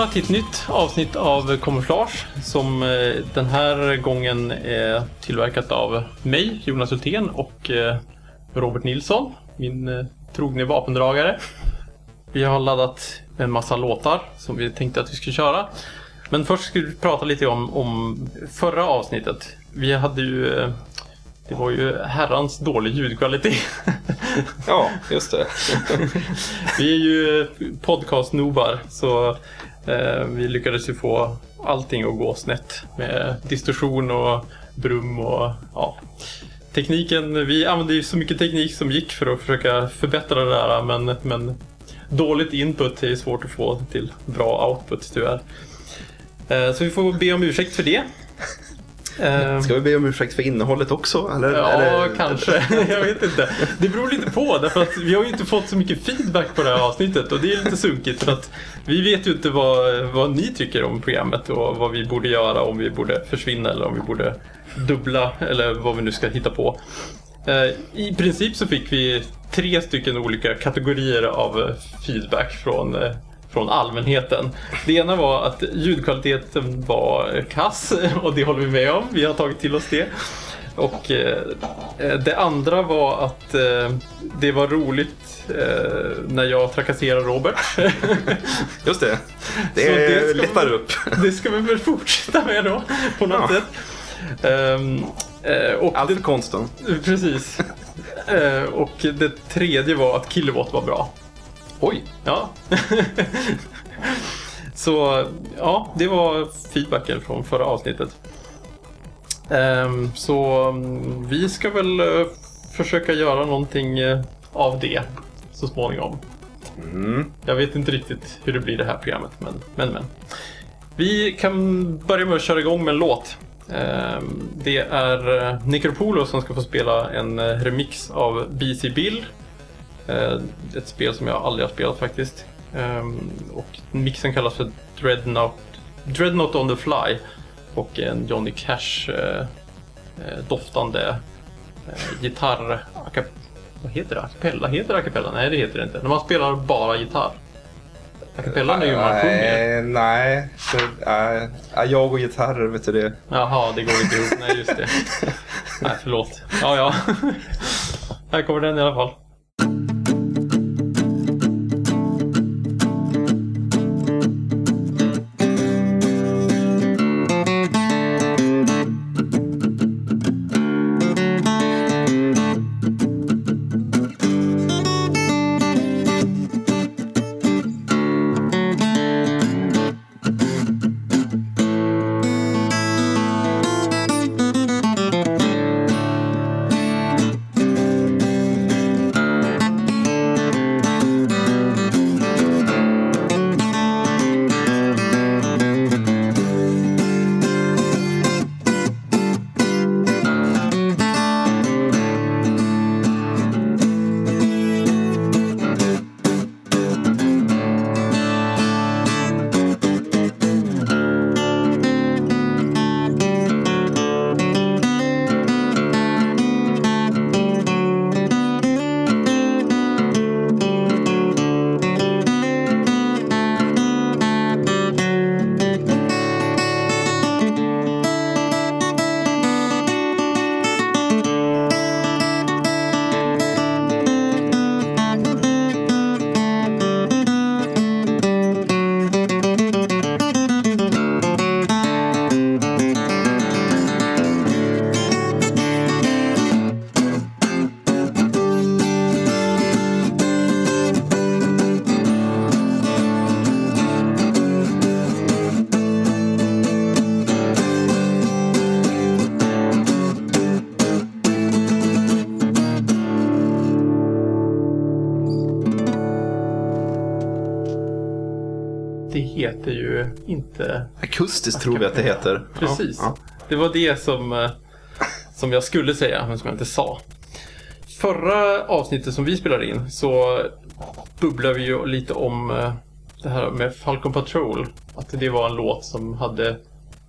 Välkomna till ett nytt avsnitt av Kamouflage som eh, den här gången är tillverkat av mig, Jonas Hultén och eh, Robert Nilsson, min eh, trogne vapendragare. Vi har laddat en massa låtar som vi tänkte att vi skulle köra. Men först ska vi prata lite om, om förra avsnittet. Vi hade ju det var ju herrans dålig ljudkvalitet. ja, just det. vi är ju podcast-nobar så Eh, vi lyckades ju få allting att gå snett med distorsion och brum och ja. Tekniken, vi använde ju så mycket teknik som gick för att försöka förbättra det där men, men dåligt input är svårt att få till bra output tyvärr. Eh, så vi får be om ursäkt för det. Ehm. Ska vi be om ursäkt för innehållet också? Eller, ja, eller? kanske. Jag vet inte. Det beror lite på därför att vi har ju inte fått så mycket feedback på det här avsnittet och det är lite sunkigt för att vi vet ju inte vad, vad ni tycker om programmet och vad vi borde göra om vi borde försvinna eller om vi borde dubbla eller vad vi nu ska hitta på. Ehm, I princip så fick vi tre stycken olika kategorier av feedback från eh, från allmänheten. Det ena var att ljudkvaliteten var kass och det håller vi med om. Vi har tagit till oss det. Och eh, det andra var att eh, det var roligt eh, när jag trakasserar Robert. Just det. Det, det lättar vi, upp. Det ska vi väl fortsätta med då på något ja. sätt. Um, och Allt för konsten. Precis. Och det tredje var att Kilowatt var bra. Oj! Ja. Så ja, det var feedbacken från förra avsnittet. Um, så um, vi ska väl uh, försöka göra någonting uh, av det så småningom. Mm. Jag vet inte riktigt hur det blir det här programmet, men men. men. Vi kan börja med att köra igång med en låt. Um, det är uh, Necropolo som ska få spela en remix av BC Bill Eh, ett spel som jag aldrig har spelat faktiskt. Ehm, och mixen kallas för Dreadnought, Dreadnought on the Fly. Och en Johnny Cash eh, eh, doftande gitarr... Vad heter det? Acapella? Heter det acapella? Nej, det heter det inte. När man spelar bara gitarr. Acapellan är ju man sjunger. Nej, så, äh, jag och gitarrer, vet du det. Jaha, det går inte ihop. Nej, just det. Nej, förlåt. Ja, ja. Här kommer den i alla fall. Inte... Akustiskt tror vi att det heter. Precis. Ja, ja. Det var det som, eh, som jag skulle säga, men som jag inte sa. Förra avsnittet som vi spelade in så bubblade vi ju lite om eh, det här med Falcon Patrol. Att det var en låt som hade...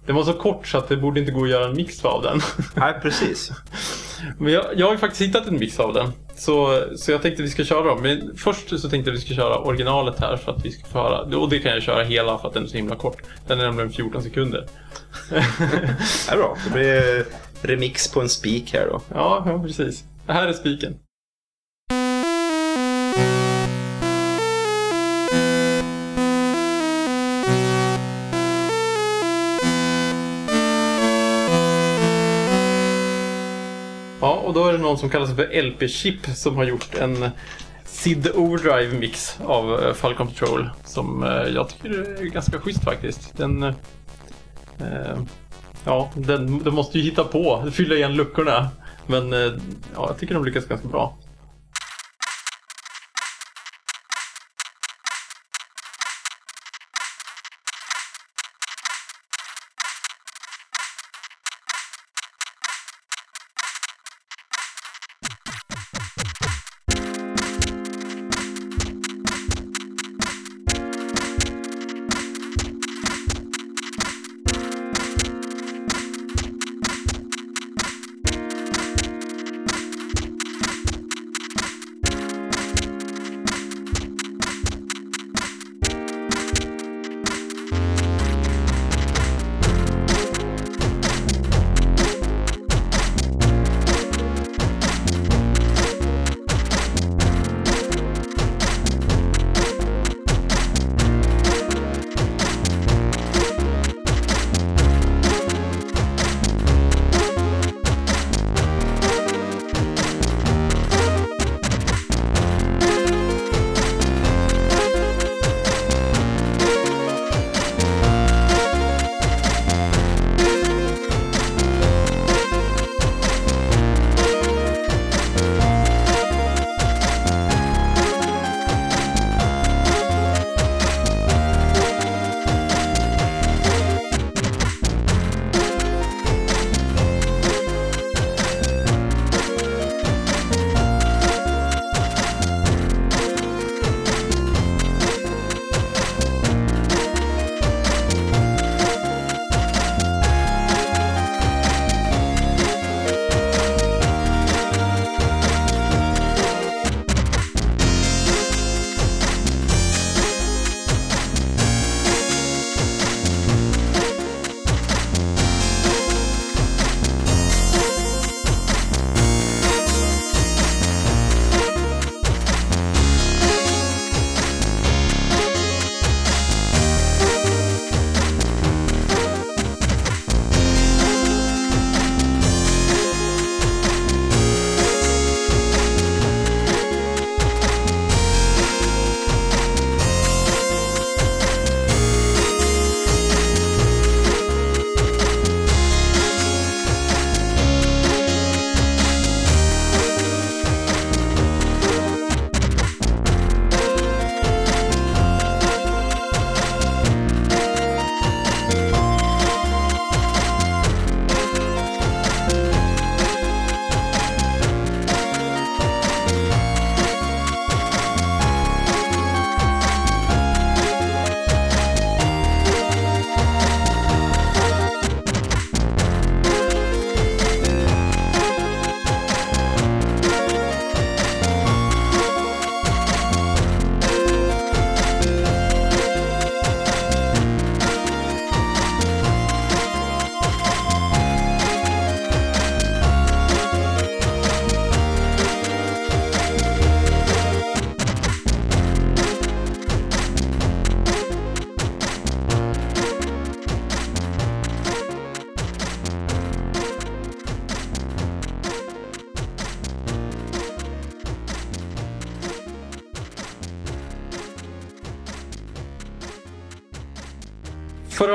Den var så kort så att det borde inte gå att göra en mix av den. Nej, precis. Men jag, jag har faktiskt hittat en mix av den. Så, så jag tänkte vi ska köra dem. Men först så tänkte jag vi ska köra originalet här för att vi ska få höra. Och det kan jag köra hela för att den är så himla kort. Den är nämligen 14 sekunder. det är bra. Det blir remix på en spik här då. Ja, ja precis. Det här är spiken. Och då är det någon som kallar sig för LP-chip som har gjort en SID Overdrive mix av eh, Falcon Patrol som eh, jag tycker är ganska schysst faktiskt. Den, eh, eh, ja, den, den måste ju hitta på, fylla igen luckorna. Men eh, ja, jag tycker de lyckas ganska bra.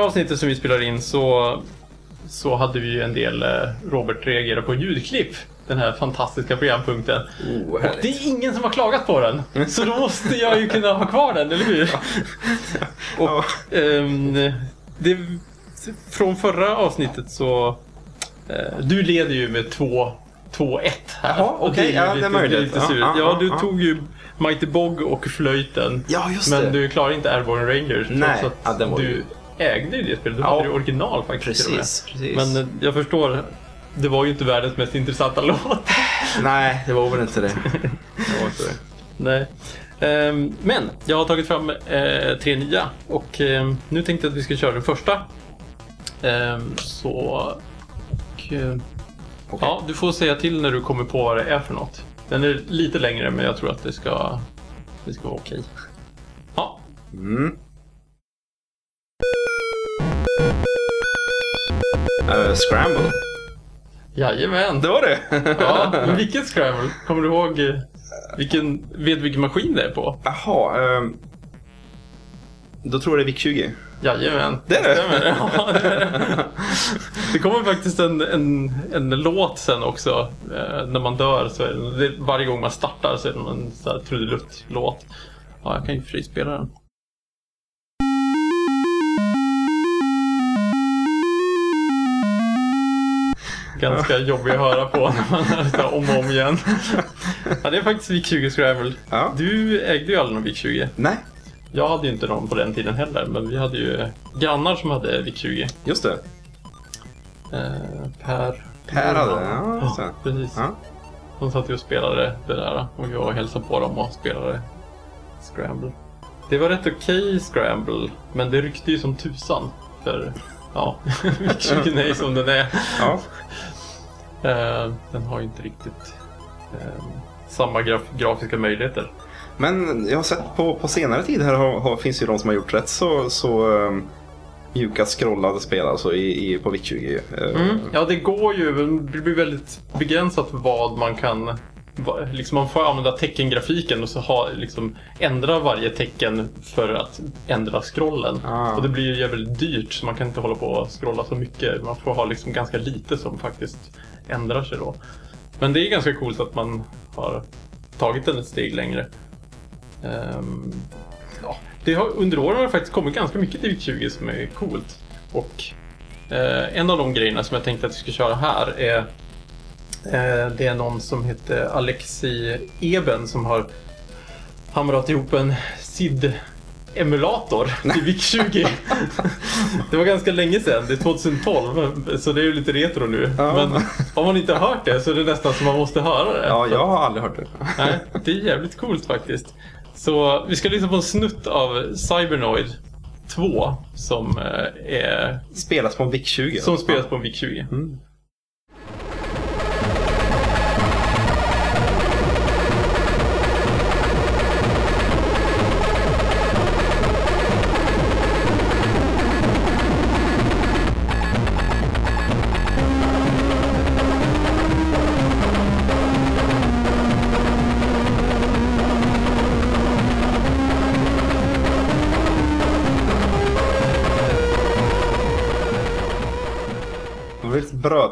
Avsnittet som vi spelade in så, så hade vi ju en del eh, Robert reagera på ljudklipp. Den här fantastiska programpunkten. Oh, och det är ingen som har klagat på den. Så då måste jag ju kunna ha kvar den, eller hur? och, um, det, från förra avsnittet så... Uh, du leder ju med 2 2-1 här. Jaha, okej. Okay. Ja, det är möjligt. Lite ja, ja, du tog ju Mighty Bog och flöjten. Ja, just men det. du klarar inte Airborne Rangers. Nej, ja, den var du ju ägde ju det spelet. Du Ja. hade det original faktiskt. Precis, precis. Men eh, jag förstår, det var ju inte världens mest intressanta låt. Nej, det var väl inte det. det, var inte det. Nej. Ehm, men jag har tagit fram eh, tre nya och ehm, nu tänkte jag att vi ska köra den första. Ehm, så... Och, eh, Okej. Ja, du får säga till när du kommer på vad det är för något. Den är lite längre men jag tror att det ska, det ska vara okej. Ja, Mm. Eh, scramble. jajamän. Det var det? Ja, men vilket scramble? Kommer du ihåg eh, vilken, vet vilken maskin det är på? Jaha. ehm, då tror jag det är VIC-20. Jajamän. Det är det? stämmer. Ja, det, är det. det kommer faktiskt en, en, en låt sen också. Eh, när man dör så är det, det, varje gång man startar så är det en trudelutt-låt. Ja, jag kan ju frispela den. Ganska jobbig att höra på när man det om och om igen. Ja, det är faktiskt VIC-20 Scramble. Ja. Du ägde ju aldrig någon VIC-20. Nej, Jag hade ju inte någon på den tiden heller, men vi hade ju grannar som hade VIC-20. just det. Eh, per. Per hade det, ja, ja, precis. Ja. De satt ju och spelade det där och jag hälsade på dem och spelade Scramble. Det var rätt okej Scramble, men det ryckte ju som tusan. För ja, VIC-20 är som den är. Ja. Eh, den har ju inte riktigt eh, samma graf- grafiska möjligheter. Men jag har sett på, på senare tid här har, har, finns ju de som har gjort rätt så, så um, mjuka scrollade spel alltså i, i, på VIC-20. Eh, Mm. Ja, det går ju. men Det blir väldigt begränsat vad man kan... Liksom man får använda teckengrafiken och så ha, liksom, ändra varje tecken för att ändra scrollen. Ah. Och det blir ju jävligt dyrt så man kan inte hålla på och scrolla så mycket. Man får ha liksom ganska lite som faktiskt ändrar sig då. Men det är ganska coolt att man har tagit den ett steg längre. Ehm, ja, det har, under åren har det faktiskt kommit ganska mycket till VIC-20 som är coolt. Och eh, en av de grejerna som jag tänkte att vi ska köra här är det är någon som heter Alexi Eben som har hamrat ihop en SID-emulator till VIC-20. det var ganska länge sedan, det är 2012 så det är ju lite retro nu. Ja. Men om man inte har hört det så är det nästan som man måste höra det. ja, jag har aldrig hört det. Nej, det är jävligt coolt faktiskt. Så vi ska lyssna på en snutt av Cybernoid 2 som eh, är Spelas på en VIC-20. som spelas på en VIC-20. Mm.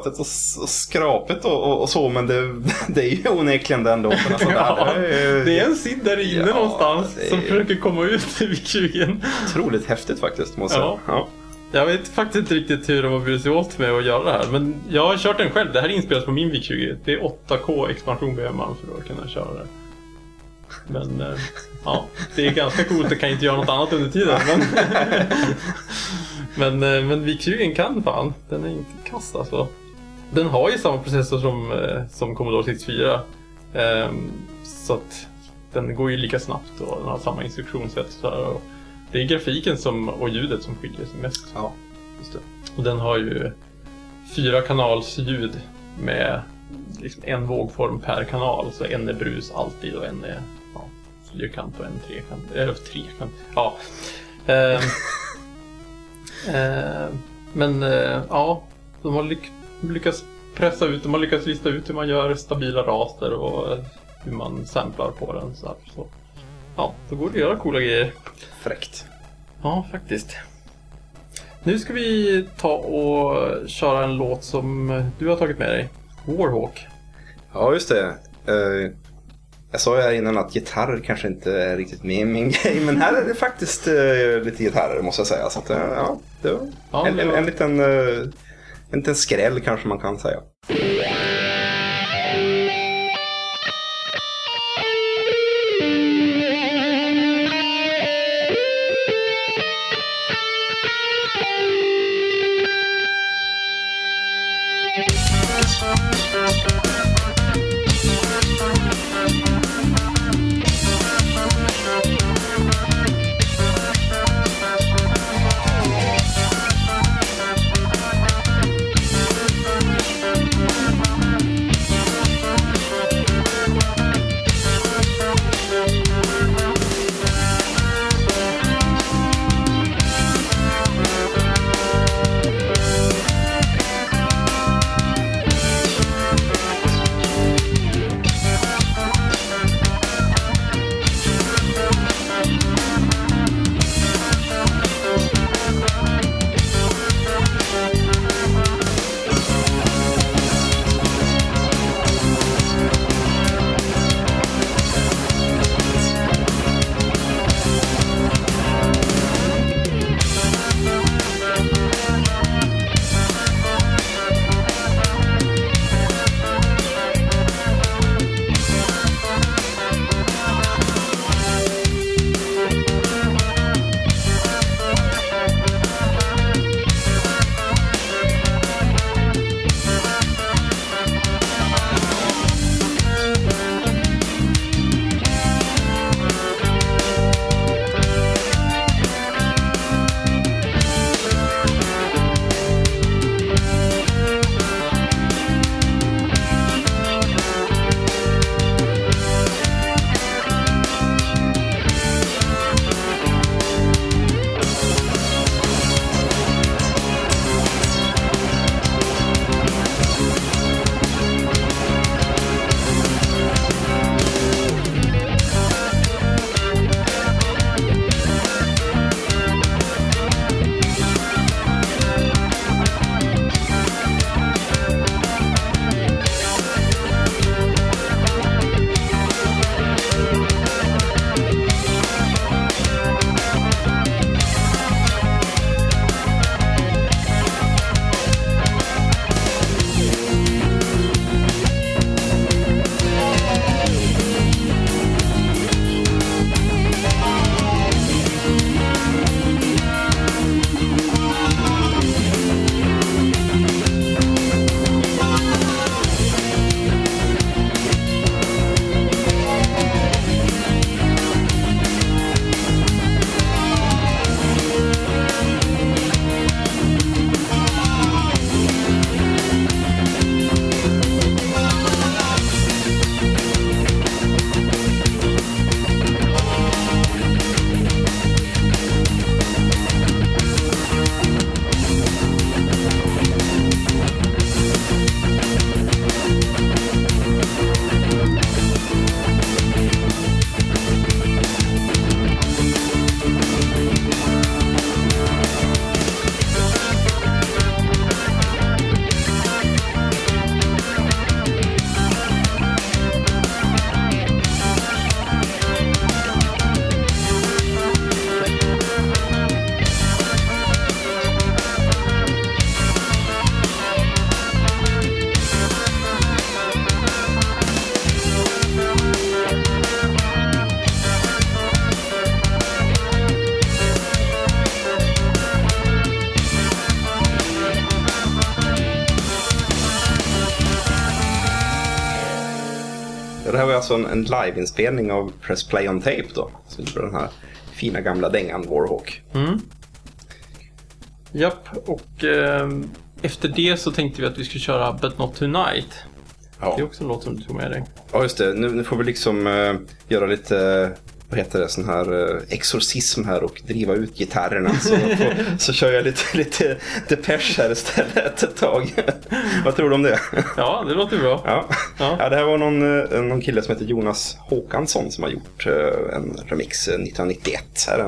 Brötet och, och skrapigt och, och, och så men det, det är ju onekligen den låten. Alltså, Ja, det är, en SID där inne Ja, någonstans är- som försöker komma ut i VIC-20. otroligt häftigt faktiskt måste jag Ja. säga. Ja. Jag vet faktiskt inte riktigt hur de har burit sig åt med att göra det här. Men jag har kört den själv. Det här är inspelat på min VIC-20. Det är 8K expansion behöver man för att kunna köra det. Men eh, ja, det är ganska coolt. Det kan inte göra något annat under tiden. Men, men, eh, men VIC-20 kan fan. Den är inte kass alltså. Den har ju samma processor som, eh, som Commodore 64. Ehm, så att den går ju lika snabbt och den har samma instruktionssätt. Så här, det är grafiken som, och ljudet som skiljer sig mest. ja, just det. Och den har ju fyra kanals ljud med liksom en vågform per kanal. Så en är brus alltid och en är ja, fyrkant och en trekant. Eller trekant. Ja. Ehm, ehm, men eh, ja, de har lyck lyckats pressa ut, de har lyckats lista ut hur man gör stabila raster och hur man samplar på den. Så, här, så. Ja, då går det att göra coola grejer. Fräckt. Ja, faktiskt. Nu ska vi ta och köra en låt som du har tagit med dig. Warhawk. Ja, just det. Eh, jag sa ju här innan att gitarr kanske inte är riktigt min, min grej, men här är det faktiskt eh, lite gitarrer måste jag säga. Så att, eh, ja, det var en, en, en, liten, en liten skräll kanske man kan säga. Är alltså en, en liveinspelning av Press Play on Tape då. Så den här fina gamla dängan Warhawk. Mm. Japp, och eh, efter det så tänkte vi att vi skulle köra But Not Tonight. Ja. Det är också en låt som du tog med dig. Ja, just det. Nu, nu får vi liksom eh, göra lite, eh, vad heter det, sån här eh, exorcism här och driva ut gitarrerna. Så, får, så kör jag lite, lite Depeche här istället ett tag. vad tror du om det? Ja, det låter bra. Ja. Ja. Ja. det här var någon, eh, någon kille som heter Jonas Håkansson som har gjort eh, en remix eh, 1991. Här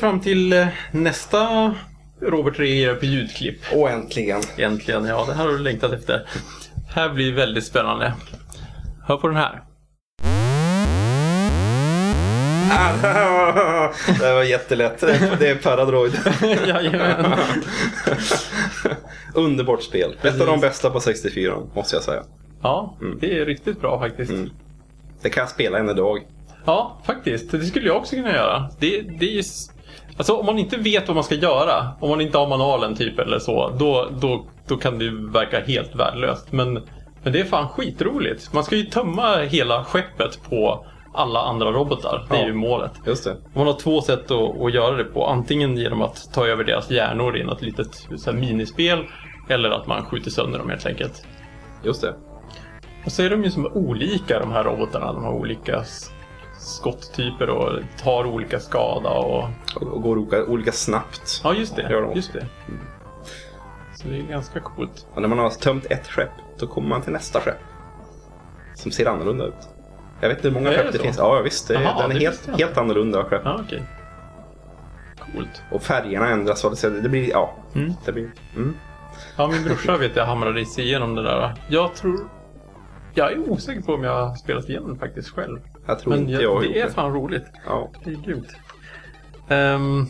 fram till eh, nästa Robert reagerar på ljudklipp. Och äntligen. Egentligen, ja det här har du längtat efter. Här blir väldigt spännande. Hör på den här. Det var jättelätt. Det är Paradroid. Underbart spel. Ett av de bästa på 64 måste jag säga. Ja, det är riktigt bra faktiskt. Mm. Det kan jag spela än idag. Ja, faktiskt. Det skulle jag också kunna göra. Det, det är ju... Alltså om man inte vet vad man ska göra, om man inte har manualen typ eller så, då, då, då kan det verka helt värdelöst. Men, men det är fan skitroligt. Man ska ju tömma hela skeppet på alla andra robotar. Det är Ja. ju målet. Just det. Man har två sätt att, att göra det på. Antingen genom att ta över deras hjärnor i något litet så här, minispel. Eller att man skjuter sönder dem helt enkelt. Just det. Och så är de ju som olika de här robotarna. De har olika skotttyper och tar olika skada och... Och, och går olika, olika snabbt. Ja, just det. Gör de. Just det. Så det är ganska coolt. Och när man har tömt ett skepp, då kommer man till nästa skepp. Som ser annorlunda ut. Jag vet inte hur många skepp det det så? finns. Ja, visst. Det, Jaha, den är helt, helt annorlunda skepp. Ja, okej. Coolt. Och färgerna ändras. Det, det blir, ja. Mm. Det blir, mm. Ja, min brorsa vet jag hamrade sig igenom det där. Jag tror... Jag är osäker på om jag har spelat igenom faktiskt själv. Jag tror Men inte jag, jag har det gjort är det. fan roligt. Ja. Det är grymt. Ehm,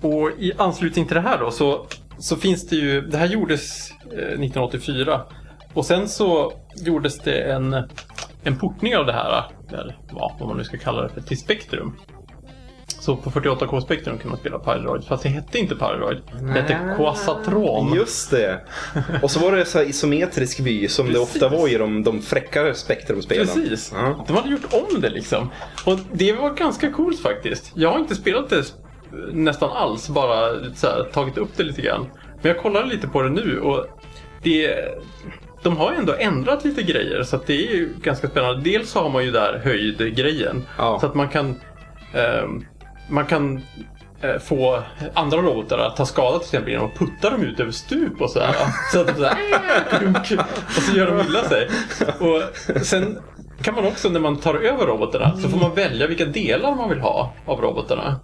och i anslutning till det här då så, så finns det ju, det här gjordes eh, 1984 och sen så gjordes det en, en portning av det här, eller ja, vad man nu ska kalla det för, till Spectrum. Så på 48K Spectrum kunde man spela Pyroid, fast det hette inte Pyroid. Det hette Quasatron. Just det. Och så var det så här isometrisk vy som det Precis. ofta var i de, de fräckare Spectrum-spelen. Precis. Ja. De hade gjort om det liksom. Och det var ganska coolt faktiskt. Jag har inte spelat det nästan alls, bara så här, tagit upp det lite grann. Men jag kollade lite på det nu och det, de har ju ändå ändrat lite grejer så att det är ju ganska spännande. Dels så har man ju där höjdgrejen. Ja. Så att man kan, ehm, man kan eh, få andra robotar att ta skada till exempel genom att putta dem ut över stup och sådär. Så att de sådär, och så gör de illa sig. Och sen kan man också när man tar över robotarna så får man välja vilka delar man vill ha av robotarna.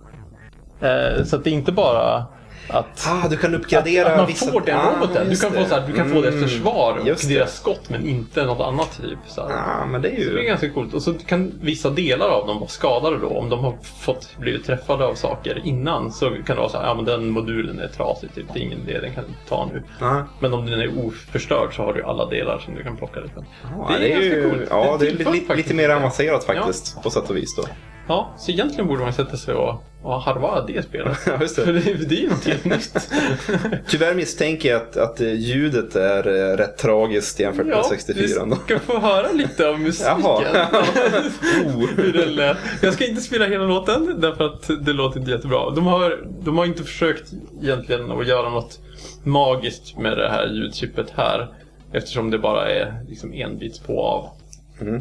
Eh, Så att det är inte bara att Ah, du kan uppgradera att man vissa... får den Ah, roboten. Du just kan, få, det. så här, du kan få deras Mm, försvar och det. deras skott men inte något annat typ. Så. Ah, men det är så det är ju... ganska coolt. Och så kan vissa delar av dem vara skadade då. Om de har fått blivit träffade av saker innan så kan det vara så här, ja men den modulen är trasig typ. Det är ingen idé, den kan du ta nu. Ah. Men om den är oförstörd så har du alla delar som du kan plocka liksom. Ja, det är, ju, coolt. ja, det är tillför lite, lite mer det. avancerat faktiskt på sätt och vis då. Ja, så egentligen borde man sätta sig och, och harva det spelet. Ja, just För det. det, det är ju något helt nytt. Tyvärr misstänker jag att, att eh, ljudet är eh, rätt tragiskt jämfört med 64 då. vi ska få höra lite av musiken. Jaha. Hur den lät. Jag ska inte spela hela låten därför att det låter inte jättebra. De har, de har inte försökt egentligen att göra något magiskt med det här ljudchippet här. Eftersom det bara är liksom en bit på av. Mm.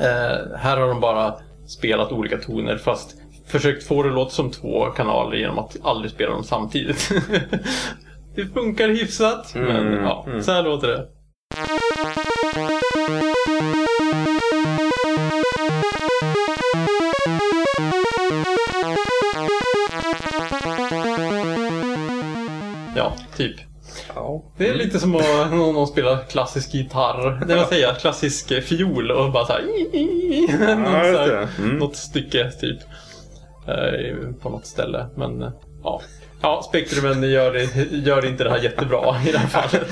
Eh, här har de bara spelat olika toner fast försökt få det att låta som två kanaler genom att aldrig spela dem samtidigt. det funkar hyfsat, men Mm, ja, mm. så här låter det. Ja, typ. Det är lite som att någon, någon spelar klassisk gitarr. Det vill säga klassisk fiol och bara så här, något, så här. Mm. något stycke typ. eh, På något ställe. Men eh, ja. Ja, Spektrumen gör, gör inte det här jättebra i det här fallet.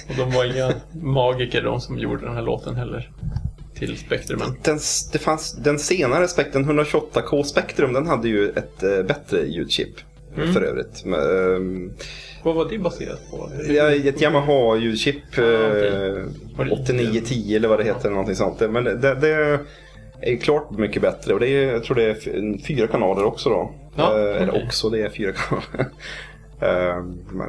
Och de var inga magiker de som gjorde den här låten heller. Till Spektrumen. Den, det fanns, den senare Spektrum, 128K Spektrum, den hade ju ett eh, bättre ljudchip. Mm. För övrigt. Men, ehm, Vad var det baserat på? Ja, ett Yamaha ljudchip. Ah, okej. eh, Var det 8910 eller vad det heter. Någonting sånt. Men det, det är klart mycket bättre. Och det är, jag tror det är fyra kanaler också då. Ja, Eh, Eller också, det är fyra kanaler. Eh,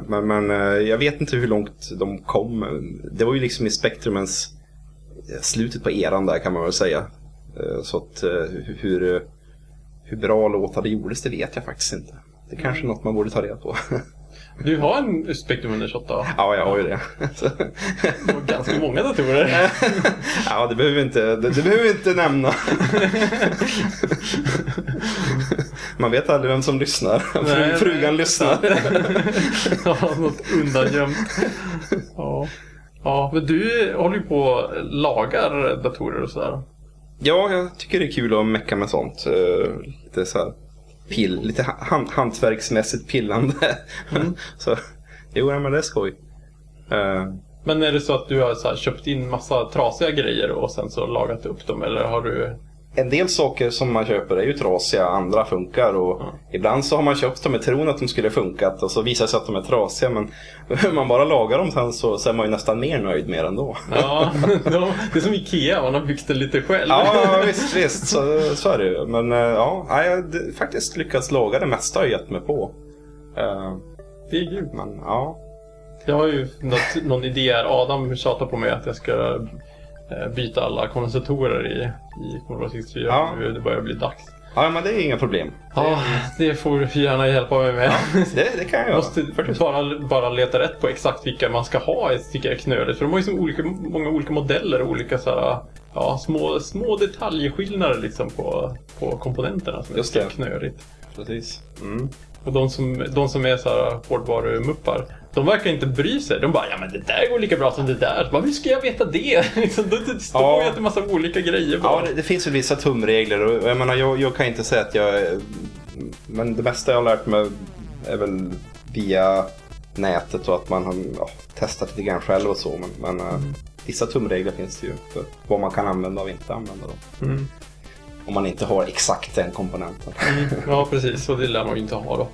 men men, jag vet inte hur långt de kom. Det var ju liksom i Spektrumens slutet på eran där kan man väl säga. Så att hur, hur bra låtar det gjordes det vet jag faktiskt inte. Det är kanske är något man borde ta reda på. Du har en Spektrum 128 ja, jag har ju det. Och ganska många datorer. Ja, det behöver vi inte, det, det behöver vi inte nämna. Man vet aldrig vem som lyssnar. Nej, Fru, frugan lyssnar. ja, något undangömt. Ja. ja, men du håller ju på och lagar datorer och sådär. Ja, jag tycker det är kul att mecka med sånt. Eh, Lite så här pill, lite hand, hantverksmässigt pillande. så, jo, men det är skoj. Eh, Men är det så att du har så köpt in massa trasiga grejer och sen så lagat upp dem eller har du... En del saker som man köper är ju trasiga, andra funkar. Och Ja. Ibland så har man köpt dem i tron att de skulle funkat och så visar det sig att de är trasiga. Men om man bara lagar dem sen så, så är man ju nästan mer nöjd med den då. Ja, de- det är som Ikea, man har byggt den lite själv. Ja, visst, visst. Så, så är det ju. Men eh, ja, jag har faktiskt lyckats laga det mesta jag gett mig på. Eh, Det är grymt. Men ja, Jag har ju något, någon idé här. Adam tjatar på mig att jag ska byta alla kondensatorer i, i Commodore 64. Ja. Det börjar bli dags. Ja, men det är inga problem. Ja, det får du gärna hjälpa mig med. Det, det kan jag måste bara, bara leta rätt på exakt vilka man ska ha. Jag tycker jag knöligt. För de har ju så olika, många olika modeller och olika så här, ja, små, små detaljskillnader liksom på, på komponenterna som Just är knöligt. Precis. Mm. Och de som, de som är så här hårdvarumuppar, de verkar inte bry sig. De bara, ja men det där går lika bra som det där. Vad ska jag veta det? Liksom, det står Ja. ju att det är massa olika grejer bara. Ja, det, det finns väl vissa tumregler och jag menar, jag, jag kan inte säga att jag... Men det mesta jag har lärt mig är väl via nätet och att man har ja, testat lite grann själv och så. Men, men eh, vissa tumregler finns det ju för vad man kan använda och inte använda. Då. Mm. Om man inte har exakt den komponenten. Mm, ja, precis. Och det lär man ju inte ha då.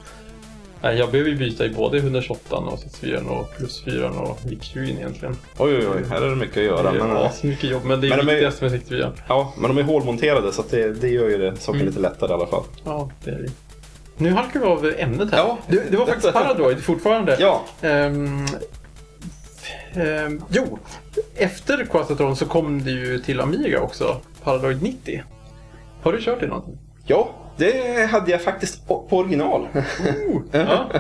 Nej, jag behöver ju byta i både 128 och 64 och plus 4 och VIC-20 egentligen. Oj, oj, oj, här är det mycket att göra. det är Men, eh, asmycket jobb, men det är Men viktigast med 64. ja, men de är hålmonterade så det, det gör ju det saken Mm. lite lättare i alla fall. Ja, det är det. Nu halkar vi av ämnet här. Ja. det, det var faktiskt Paradroid fortfarande. Ja, Ehm, ehm, jo, efter Quasatron så kom det ju till Amiga också, Paradroid 90. Har du kört det någonting? ja, det hade jag faktiskt på original. Ja.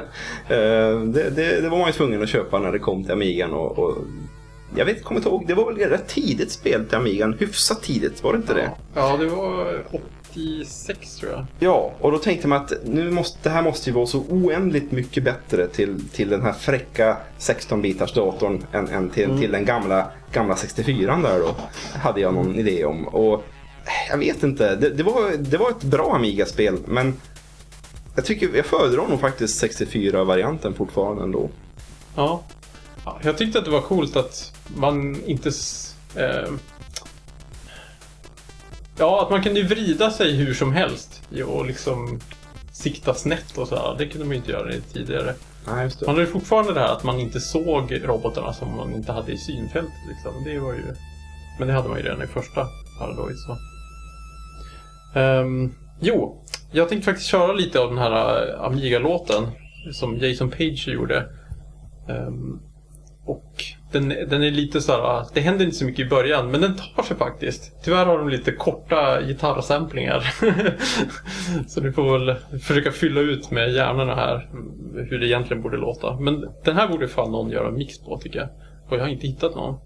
Eh, det, det, det var man ju tvungen att köpa när det kom till Amigan. Och, och jag vet, kommer inte ihåg, det var väl rätt tidigt spel till Amigan. Hyfsat tidigt, var det inte det? ja, det var 86 tror jag. Ja, och då tänkte man att nu måste, det här måste ju vara så oändligt mycket bättre till, till den här fräcka 16-bitars datorn än, än till, till den gamla, gamla 64 där då. Hade jag någon idé om. Och jag vet inte, det, det, var, det var ett bra Amiga-spel men jag tycker jag föredrar nog faktiskt 64-varianten fortfarande ändå. Ja. ja. Jag tyckte att det var coolt att man inte... Eh, ja, att man kunde vrida sig hur som helst och liksom sikta snett och sådär. Det kunde man ju inte göra tidigare. Nej, just Man hade fortfarande det här att man inte såg robotarna som man inte hade i synfältet. Liksom. Det var ju... Men det hade man ju redan i första Paradroid. Så. Um, jo, jag tänkte faktiskt köra lite av den här eh, Amiga-låten som Jason Page gjorde. Um, och den, den är lite så här, ah, det händer inte så mycket i början, men den tar sig faktiskt. Tyvärr har de lite korta gitarrsamplingar. så du får väl försöka fylla ut med hjärnorna här mm, hur det egentligen borde låta. Men den här borde fan någon göra en mix på tycker jag. Och jag har inte hittat någon.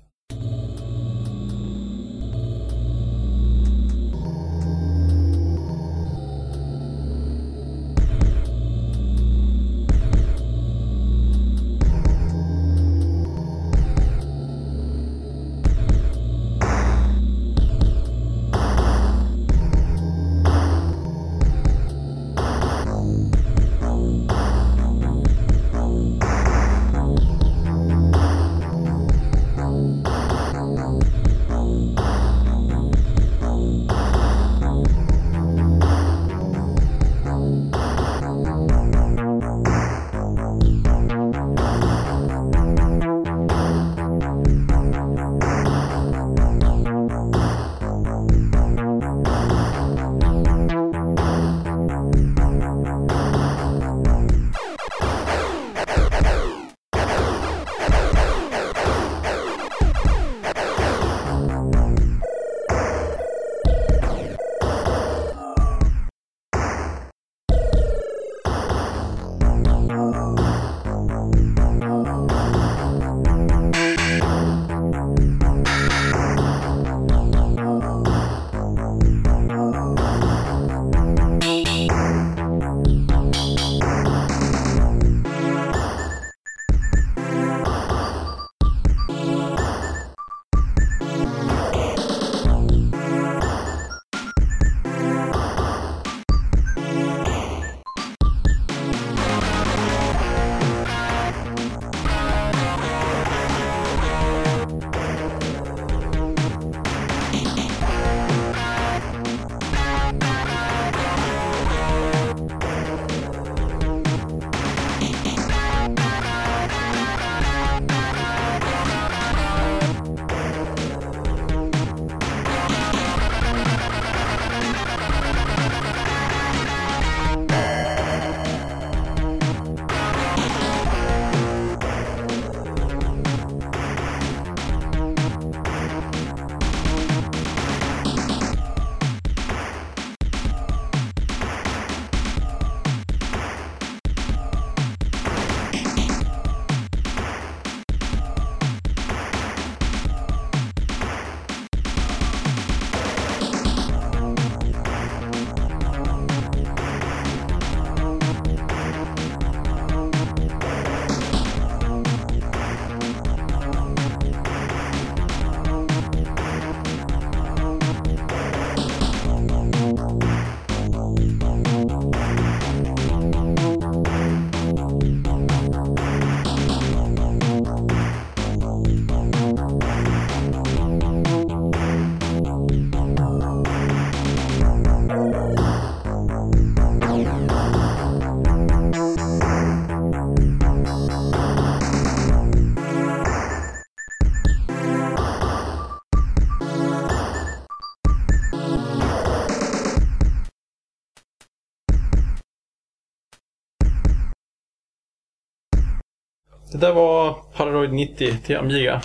Det där var Polaroid 90 till Amiga.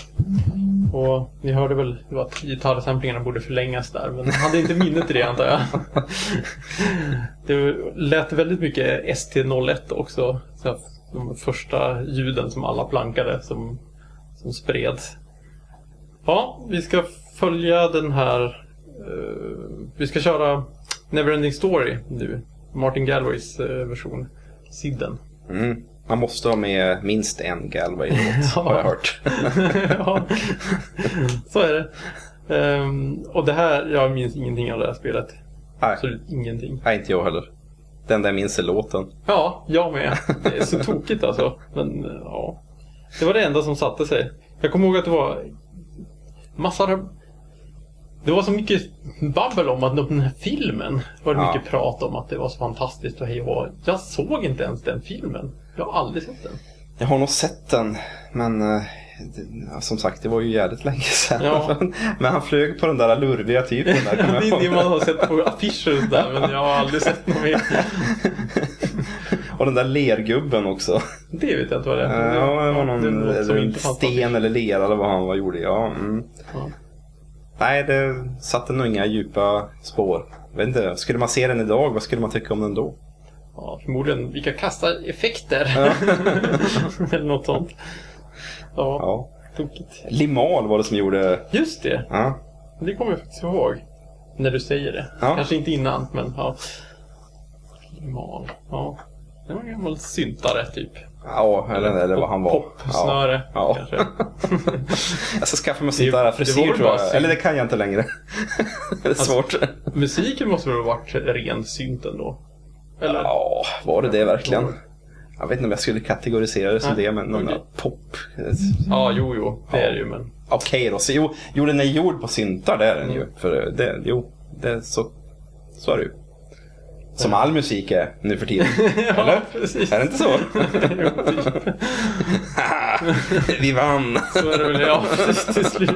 Och ni hörde väl att gitarrsamplingarna borde förlängas där, men hade inte minnet till det antar jag. Det lät väldigt mycket ST01 också. De första ljuden som alla plankade som, som spreds. Ja, vi ska följa den här... eh, vi ska köra Neverending Story nu. Martin Galways eh, version. Sidden. Mm. Man måste ha med minst en Galway-låt, Ja. har jag hört. ja, så är det. Ehm, och det här, jag minns ingenting av det här spelet. Nej, Absolut ingenting. nej, inte jag heller. Den där minns är låten. Ja, jag med. Det är så tokigt alltså. Men ja. Det var det enda som satte sig. Jag kommer ihåg att det var massor det var så mycket babbel om att den här filmen var det Ja. mycket prat om att det var så fantastiskt och hej och. Jag såg inte ens den filmen. Jag har aldrig sett den. Jag har nog sett den, men eh, det, som sagt, det var ju jävligt länge sedan. Ja. men han flög på den där lurviga typen där. Det är det man har sett på affischer och sådär, men jag har aldrig sett något mer. Och den där lergubben också. Det vet jag inte vad det är. Ja, det var någon det låter som inte sten eller lera eller vad han var gjorde. Ja, mm. Ja. Nej, det satte nog inga djupa spår. Vet inte, skulle man se den idag, vad skulle man tycka om den då? Ja, förmodligen vilka kastareffekter. Eller något sånt. Ja, Ja. tokigt. Limal var det som gjorde... Just det, Ja, det kommer jag faktiskt ihåg. När du säger det. Ja. Kanske inte innan, men ja. Mal. Ja. Det var en gammal syntare typ. ja eller, eller vad han var. Popsnöre Ja. kanske. Jag ska skaffa mig sånt där frisyr tror jag. synt. Eller det kan jag inte längre. det är svårt. Musiken måste väl ha varit ren synt ändå? Eller? Ja, var det det verkligen? Jag vet inte om jag skulle kategorisera det som det, men där pop. Ja, jo, jo. Det Ja. är det ju, men... Okej då, så jo, jo den är gjord på syntar, det är den ju. För det, jo, det, så, så är det ju. Som all musik är nu för tiden. Eller? Ja, precis. Är det inte så? Typ. Vi vann! Så är det väl, ja, precis till slut.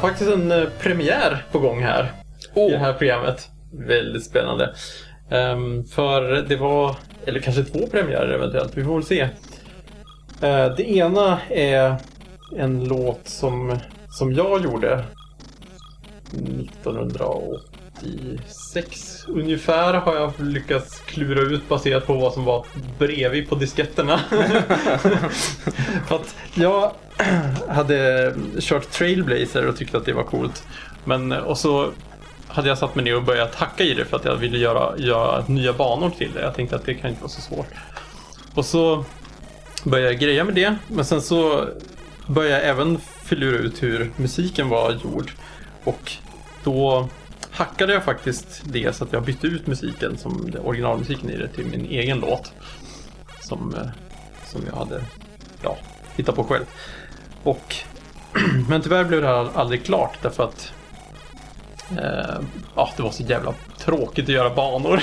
Har faktiskt en eh, premiär på gång här. I det här programmet. Väldigt spännande. Ehm, för det var, eller kanske två premiärer eventuellt, vi får väl se. Eh, det ena är en låt som, som jag gjorde 1986 ungefär har jag lyckats klura ut baserat på vad som var bredvid på disketterna. För att jag hade kört Trailblazer och tyckte att det var coolt. Men, och så hade jag satt mig ner och börjat hacka i det för att jag ville göra, göra nya banor till det. Jag tänkte att det kan inte vara så svårt. Och så började jag greja med det. Men sen så började jag även filura ut hur musiken var gjord. Och då hackade jag faktiskt det så att jag bytte ut musiken, som originalmusiken i det, till min egen låt. Som, eh, som jag hade ja, hittat på själv. Och, men tyvärr blev det här aldrig klart därför att eh, ja, det var så jävla tråkigt att göra banor.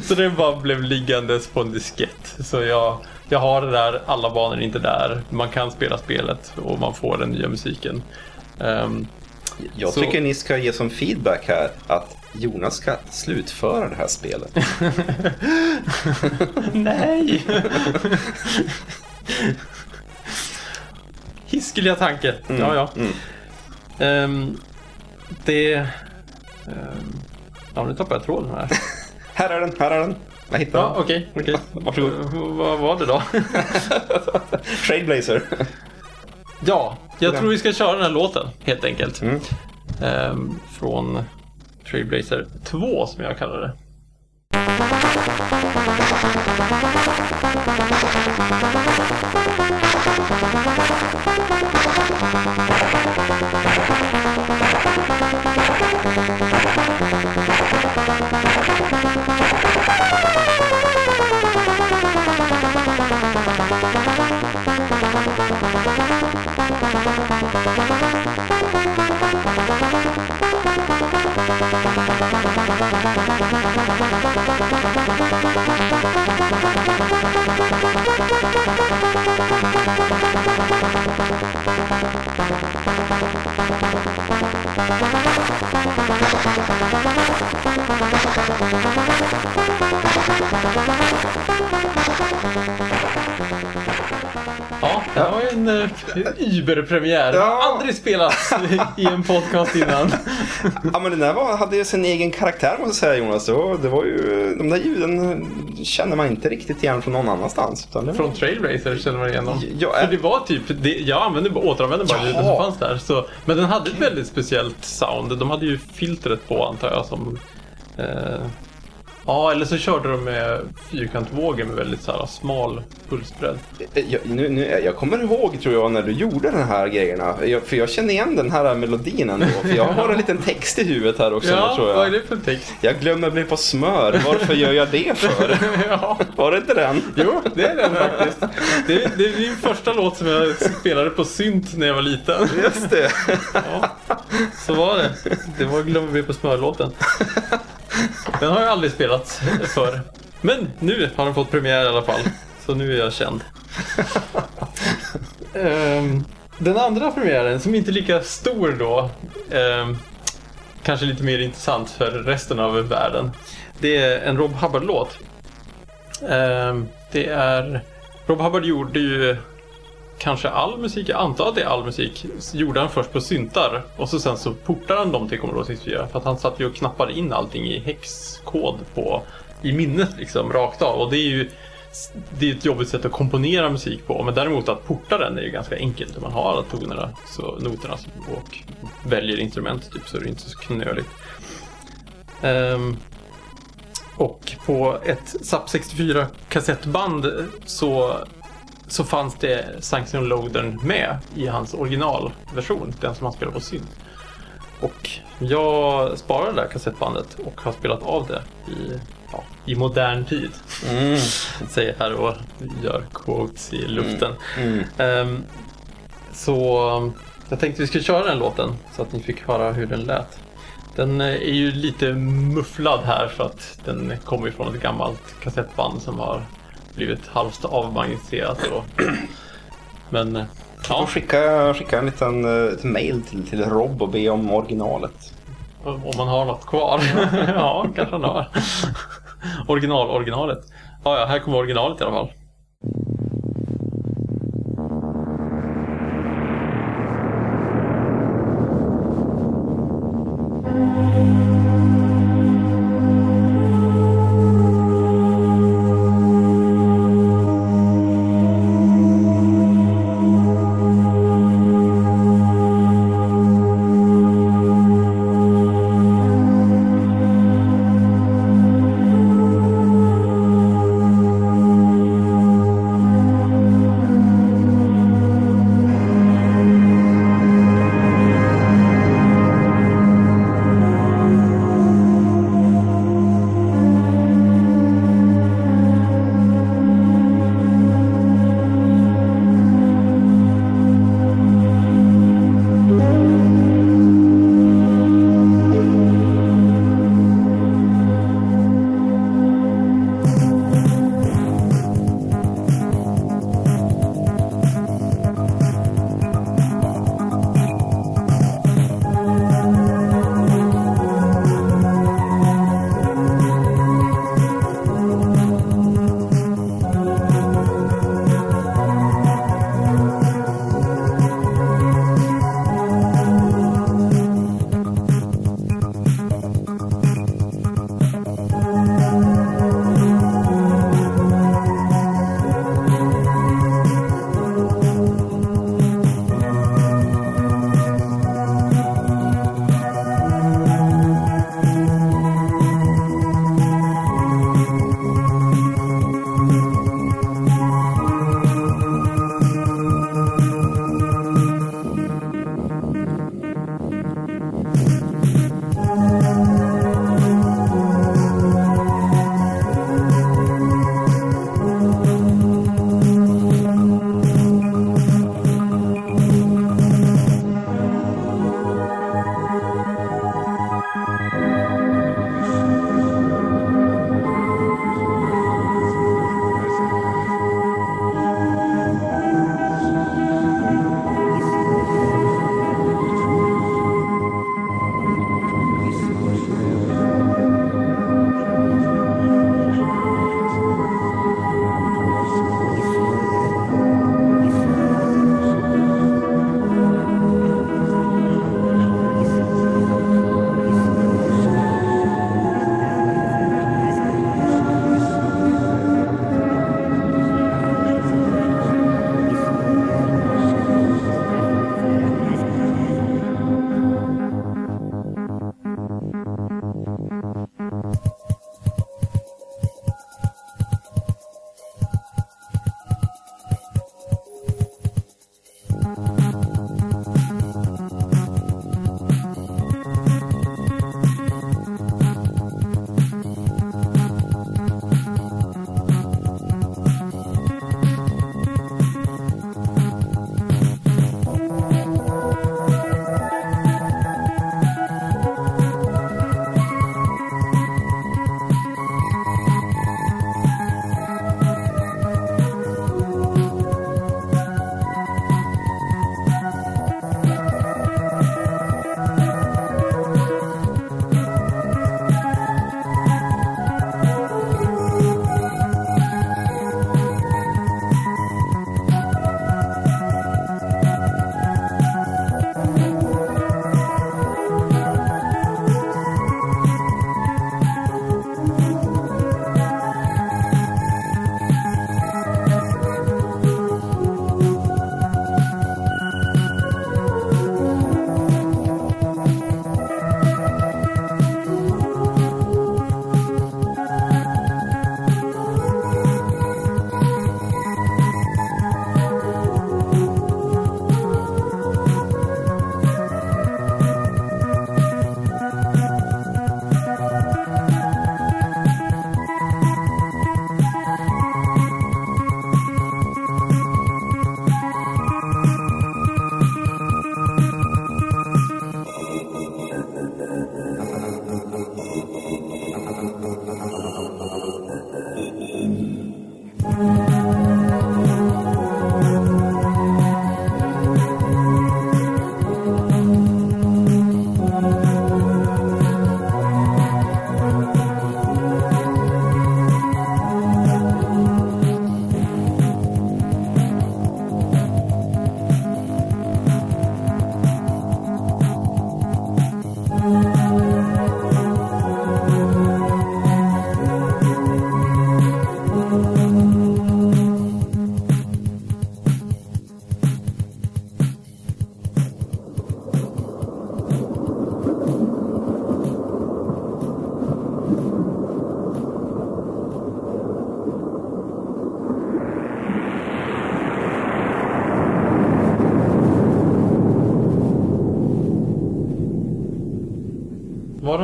så det bara blev liggandes på en diskett. Så jag, jag har det där, alla banor är inte där. Man kan spela spelet och man får den nya musiken. Um, jag så... tycker ni ska ge som feedback här att Jonas ska slutföra det här spelet. Nej! Hiskeliga tanke. Mm. Ja, ja. Mm. Um, det... Um, ja, nu tappade jag tråden här. här är den, här är den. Jag hittade ja, Okej, okay, okay. Varsågod. Vad var det då? Trailblazer. Ja, jag tror vi ska köra den här låten helt enkelt. Mm. Um, från Trailblazer 2 som jag kallar det. Ja, det var en uh, Uber-premiär. Ja. Aldrig spelats i en podcast innan. Ja, men den där var, hade ju sin egen karaktär måste jag säga Jonas. Det var, det var ju, de där ljuden känner man inte riktigt igen från någon annanstans. Var... Från Trailracer känner man igen dem. Ja, För det var typ, det, jag använde, återanvände bara ljuden som fanns där. Så, men den hade ett väldigt speciellt sound. De hade ju filtret på antar jag som eh, Ja, eller så körde de med fyrkantvågor med väldigt så här, smal pulsbredd. Eh, jag, nu, nu, jag kommer ihåg, tror jag, när du gjorde den här grejerna. Jag, för jag känner igen den här melodin ändå. För jag har en liten text i huvudet här också. Ja, tror jag. vad är det för text? Jag glömmer bli på smör. Varför gör jag det för? ja. Var det inte den? Jo, det är den faktiskt. Det är, det är min första låt som jag spelade på synt när jag var liten. Just det. Ja, så var det. Det var Glömmer bli på smör-låten. Den har jag aldrig spelat för. Men nu har den fått premiär i alla fall. Så nu är jag känd. um, den andra premiären, som inte är lika stor då, um, kanske lite mer intressant för resten av världen. Det är en Rob Hubbard-låt. Um, det är... Rob Hubbard gjorde ju kanske all musik, jag antar att det är all musik, gjorde han först på syntar och så sen så portade han dem till Commodore 64 för att han satt ju och knappade in allting i hexkod på, i minnet liksom rakt av och det är ju det är ett jobbigt sätt att komponera musik på men däremot att porta den är ju ganska enkelt. Man har alla tonerna, så noterna och väljer instrument typ så är det inte så knöligt. Um, och på ett SAP 64 kassettband så så fanns det Sanction Loadern med i hans originalversion, den som han spelade på synt. Och jag sparade det där kassettbandet och har spelat av det i, ja, i modern tid. Mm. Säger här och gör quotes i luften. Mm. Mm. Um, så jag tänkte vi skulle köra den låten så att ni fick höra hur den lät. Den är ju lite mufflad här för att den kommer ifrån ett gammalt kassettband som har blivit halvt avmagnificerat. Men eh, får skicka, skicka en liten uh, mail till, till Rob och be om originalet. Om man har något kvar. ja, kanske han har. Original, originalet. Ja, ja, här kommer originalet i alla fall.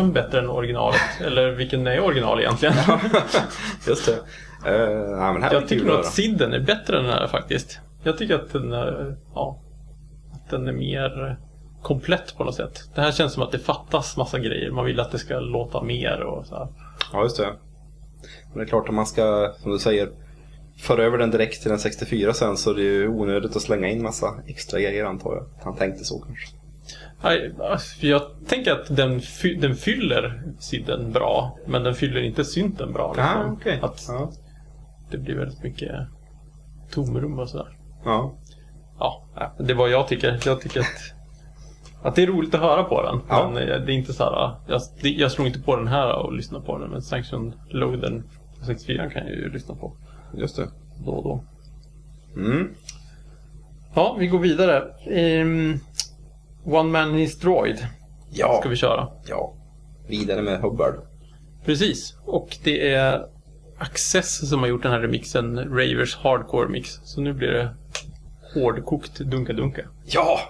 Den bättre än originalet? Eller vilken är original egentligen? Just det. Uh, ja, men här är jag tycker nog att Sidden är bättre än den här faktiskt. Jag tycker att den är, ja, att den är mer komplett på något sätt. Det här känns som att det fattas massa grejer. Man vill att det ska låta mer och så här. Ja, just det. Men det är klart om man ska, som du säger, föra över den direkt till en 64 sen så är det ju onödigt att slänga in massa extra grejer antar jag. Han tänkte så kanske. Alltså, Jag tänker att den, den fyller sidden bra, men den fyller inte synten bra. liksom. Ah, okej. Att Ja. det blir väldigt mycket tomrum och sådär. ja. Ja, det är vad jag tycker. Jag tycker att, att det är roligt att höra på den. Men eh, det är inte så här, jag, det- jag slår inte på den här och lyssnar på den. Men Sanction Loaden 64 kan jag ju lyssna på Just det. då och då. Mm. Ja, vi går vidare. Um, One Man Is Droid Ja. ska vi köra. ja. Vidare med Hubbard. Precis. Och det är Access som har gjort den här remixen, Ravers Hardcore Mix. Så nu blir det hårdkokt dunka-dunka. Ja!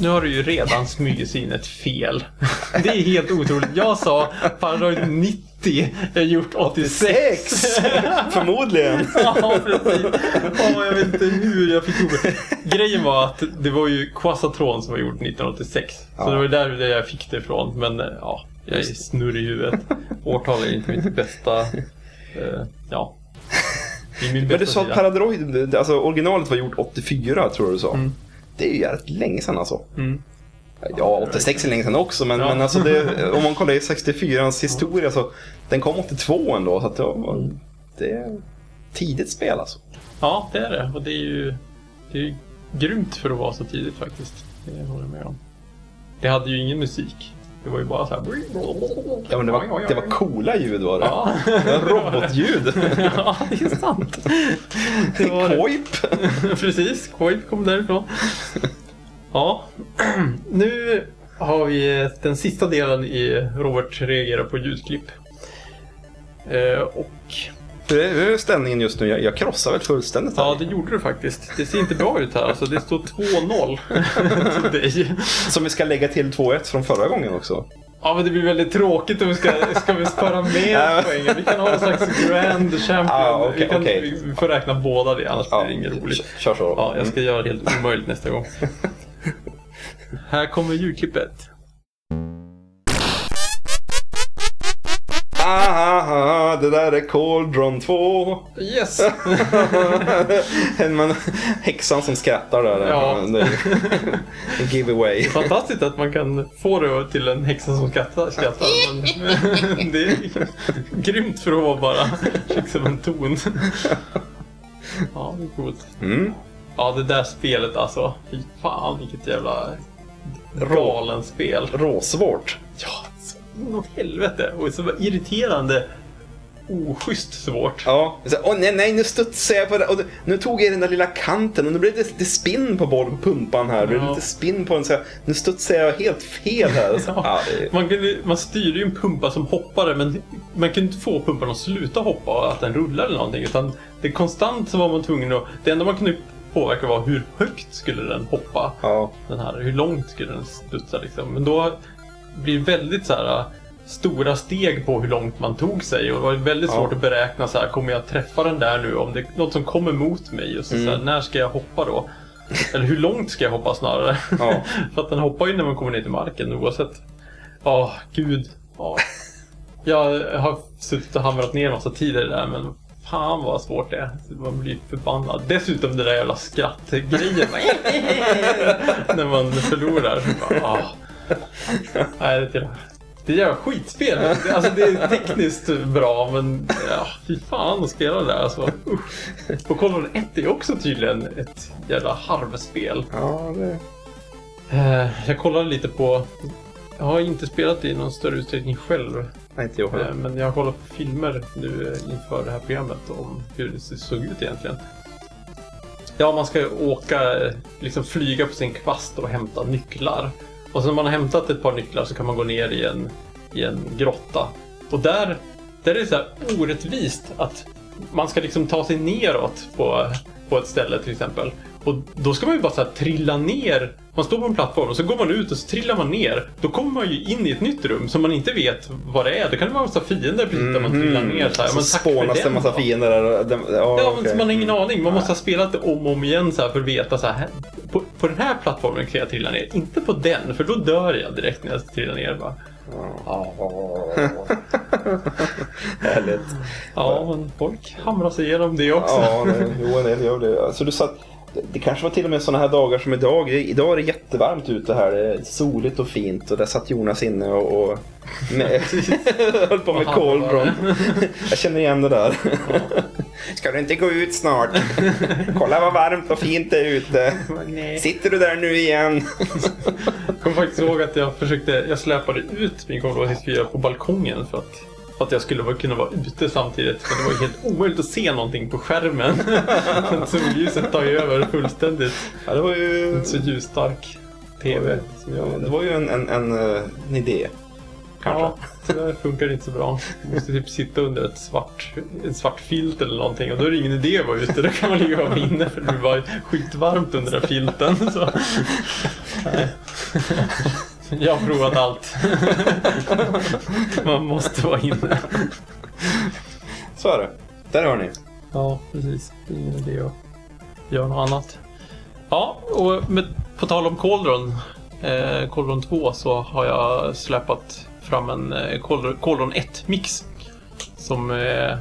Nu har du ju redan smugit in ett fel. Det är helt otroligt. Jag sa Paranoid 90 80 är gjort 86. Förmodligen. ja, precis. Ja, jag vet inte hur jag fick ihop det. Grejen var att det var ju Quasatron som var gjort 1986. Så Ja. det var där jag fick det ifrån. Men eh, ja, jag är snurrig i huvudet. Årtal är inte mitt bästa... eh, ja. Men du sa att. Paradroid, alltså originalet var gjort 84 tror jag du sa. Mm. Det är ju jävligt länge sedan alltså. Mm. Ja, 86 är länge sedan också, men, Ja. men alltså det, om man kollar i 64ans historia så den kom 82 ändå. Så att det, var, det är tidigt spel alltså. Ja, det är det. Och det är ju, det är ju grymt för att vara så tidigt faktiskt. Det håller jag med om. Det hade ju ingen musik. Det var ju bara så här... Ja, men det var, det var coola ljud var det. Ja, Det var robotljud. ja det är sant. Det var. Koip. Precis, Koip kom därifrån. Ja, nu har vi den sista delen i Robert reagerar på ljudklipp. Eh, och Hur är, ställningen just nu? Jag, jag krossar väl fullständigt här. ja, det gjorde du faktiskt. Det ser inte bra ut här. Alltså, det står 2-0 till dig. Som vi ska lägga till 2-1 från förra gången också. Ja, men det blir väldigt tråkigt om vi ska, ska vi spara med poängen. Vi kan ha en slags grand champion. Ah, okej, vi, kan, okej. vi får räkna båda det, annars blir det inget roligt. Kör så. Mm. Ja, jag ska göra det helt omöjligt nästa gång. Här kommer ljudklippet. Det där är Cauldron 2. Yes! Men häxan som skrattar där. Ja. Det är en giveaway. Fantastiskt att man kan få det till en häxa som skrattar. skrattar men det är grymt för att vara bara liksom en ton. Ja, det är coolt. Mm. Ja, det där spelet alltså. Fy fan vilket jävla galen spel. Råsvårt. Ja, så inåt helvete. Och så irriterande oschysst svårt. Ja. Så, Åh nej, nej, nu studsar jag på det. Och nu tog jag den där lilla kanten och nu blev det lite spinn på boll, pumpan här. Det blev Ja. lite spinn på den. Så jag, nu studsar jag helt fel här. Så, ja, det, Man, kunde, man styrde ju en pumpa som hoppade men man kunde inte få pumpan att sluta hoppa och att den rullade eller någonting. Utan det konstant så var man tvungen att... Det enda man kunde påverka var hur högt skulle den hoppa. ja. Den här, hur långt skulle den studsa liksom. Men då blir det väldigt så här stora steg på hur långt man tog sig och det var väldigt Ja. svårt att beräkna så här, kommer jag träffa den där nu om det är något som kommer mot mig och så, Mm. så här, när ska jag hoppa då? Eller hur långt ska jag hoppa snarare? Ja. För att den hoppar ju när man kommer ner till marken oavsett. Ja, gud. Ja. Jag har suttit och hamrat ner en massa tid i det där men fan vad svårt det är. Man blir förbannad. Dessutom det där jävla skrattgrejen. när man förlorar. Bara, ah. Nej, det är till- det är jävla skitspel. Alltså det är tekniskt bra men ja, fy fan att spela det där alltså. Usch. Och of 1 är också tydligen ett jävla harvspel. ja det... Eh, Jag kollade lite på... Jag har inte spelat det i någon större utsträckning själv. Nej, inte jag eh, heller. Men jag har kollat på filmer nu eh, inför det här programmet om hur det såg ut egentligen. Ja, man ska ju åka, eh, liksom flyga på sin kvast och hämta nycklar. Och sen när man har hämtat ett par nycklar så kan man gå ner i en, i en grotta. Och där, där är det så här orättvist att man ska liksom ta sig neråt på, på ett ställe till exempel. Och då ska man ju bara så trilla ner. Man står på en plattform och så går man ut och så trillar man ner. Då kommer man ju in i ett nytt rum som man inte vet vad det är. Då kan det vara en massa fiender precis där man trillar ner. Så, här. Så Men spånas det en massa fiender där. den- Ja, Ja, men okej. så man har ingen aning. Man måste ha spelat det om och om igen så för att veta så här. På, på den här plattformen kan jag trilla ner. Inte på den, för då dör jag direkt när jag trillar ner. Bara. Härligt. Ja, men folk hamrar sig igenom det också. Ja, nej, jo, en del gör det. Alltså, du sa att det, kanske var till och med sådana här dagar som idag. Idag är det jättevarmt ute här. Det är soligt och fint. Och där satt Jonas inne och, och med, höll på med var Jag känner igen det där. Ska du inte gå ut snart? Kolla vad varmt och fint det är ute. Sitter du där nu igen? Jag kommer faktiskt ihåg att jag försökte, jag släpade ut min Commodore 64 på balkongen för att, att jag skulle kunna vara ute samtidigt. För det var ju helt omöjligt att se någonting på skärmen. Solljuset tar ju över fullständigt. Ja, det var ju... En så ljusstark TV som jag Det var ju en, en, en, eh, en idé. Kanske. Ja, tyvärr funkar det inte så bra. Du måste typ sitta under ett svart, en svart filt eller någonting och då är det ingen idé att vara ute. Då kan man ligga och vara inne för det blir bara skitvarmt under den filten. Så. Nej. Jag har provat allt. Man måste vara inne. Så är det. Där har ni. Ja, precis. Det är ingen idé att göra något annat. Ja, och med, på tal om Cauldron, eh, Cauldron 2, så har jag släpat fram en eh, Cauldron 1-mix. Som är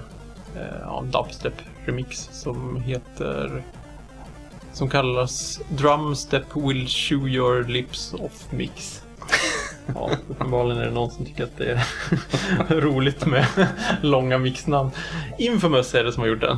eh, ja, en dubstep-remix som heter... Som kallas Drumstep Will Chew Your Lips Off Mix. Ja, uppenbarligen är det någon som tycker att det är roligt med långa mixnamn. Infamous är det som har gjort den.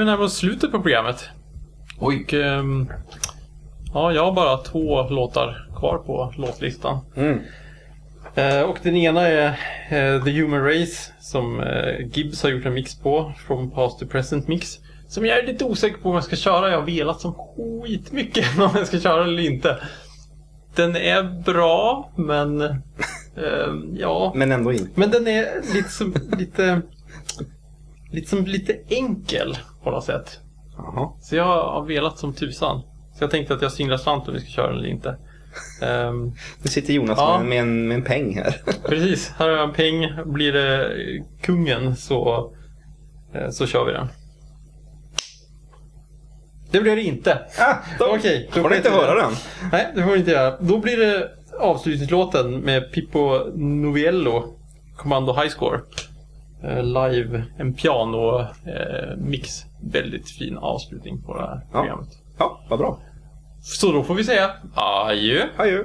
Vi närma oss slutet på programmet. Oj. Och, ehm, ja, jag har bara två låtar kvar på låtlistan. Mm. Eh, och den ena är eh, The Human Race som eh, Gibbs har gjort en mix på. From Past to Present Mix. Som jag är lite osäker på om jag ska köra. Jag har velat som skitmycket om jag ska köra eller inte. Den är bra, men... ehm, ja. Men ändå inte. Men den är lite som, lite, lite som lite enkel på något sätt. Jaha. Så jag har velat som tusan. Så jag tänkte att jag singlar slant om vi ska köra den eller inte. Ehm, Nu sitter Jonas Ja. med, med, en, med en peng här. precis, här har jag en peng. Blir det kungen så, eh, så kör vi den. Det blir det inte. Ah, då Okej, då får ni inte höra det. den. Nej, det får vi inte göra. Då blir det avslutningslåten med Pippo Novello, Commando High Score. Eh, live, en piano eh, mix. Väldigt fin avslutning på det här Ja. programmet. Ja, vad bra. Så då får vi säga adjö. Adjö.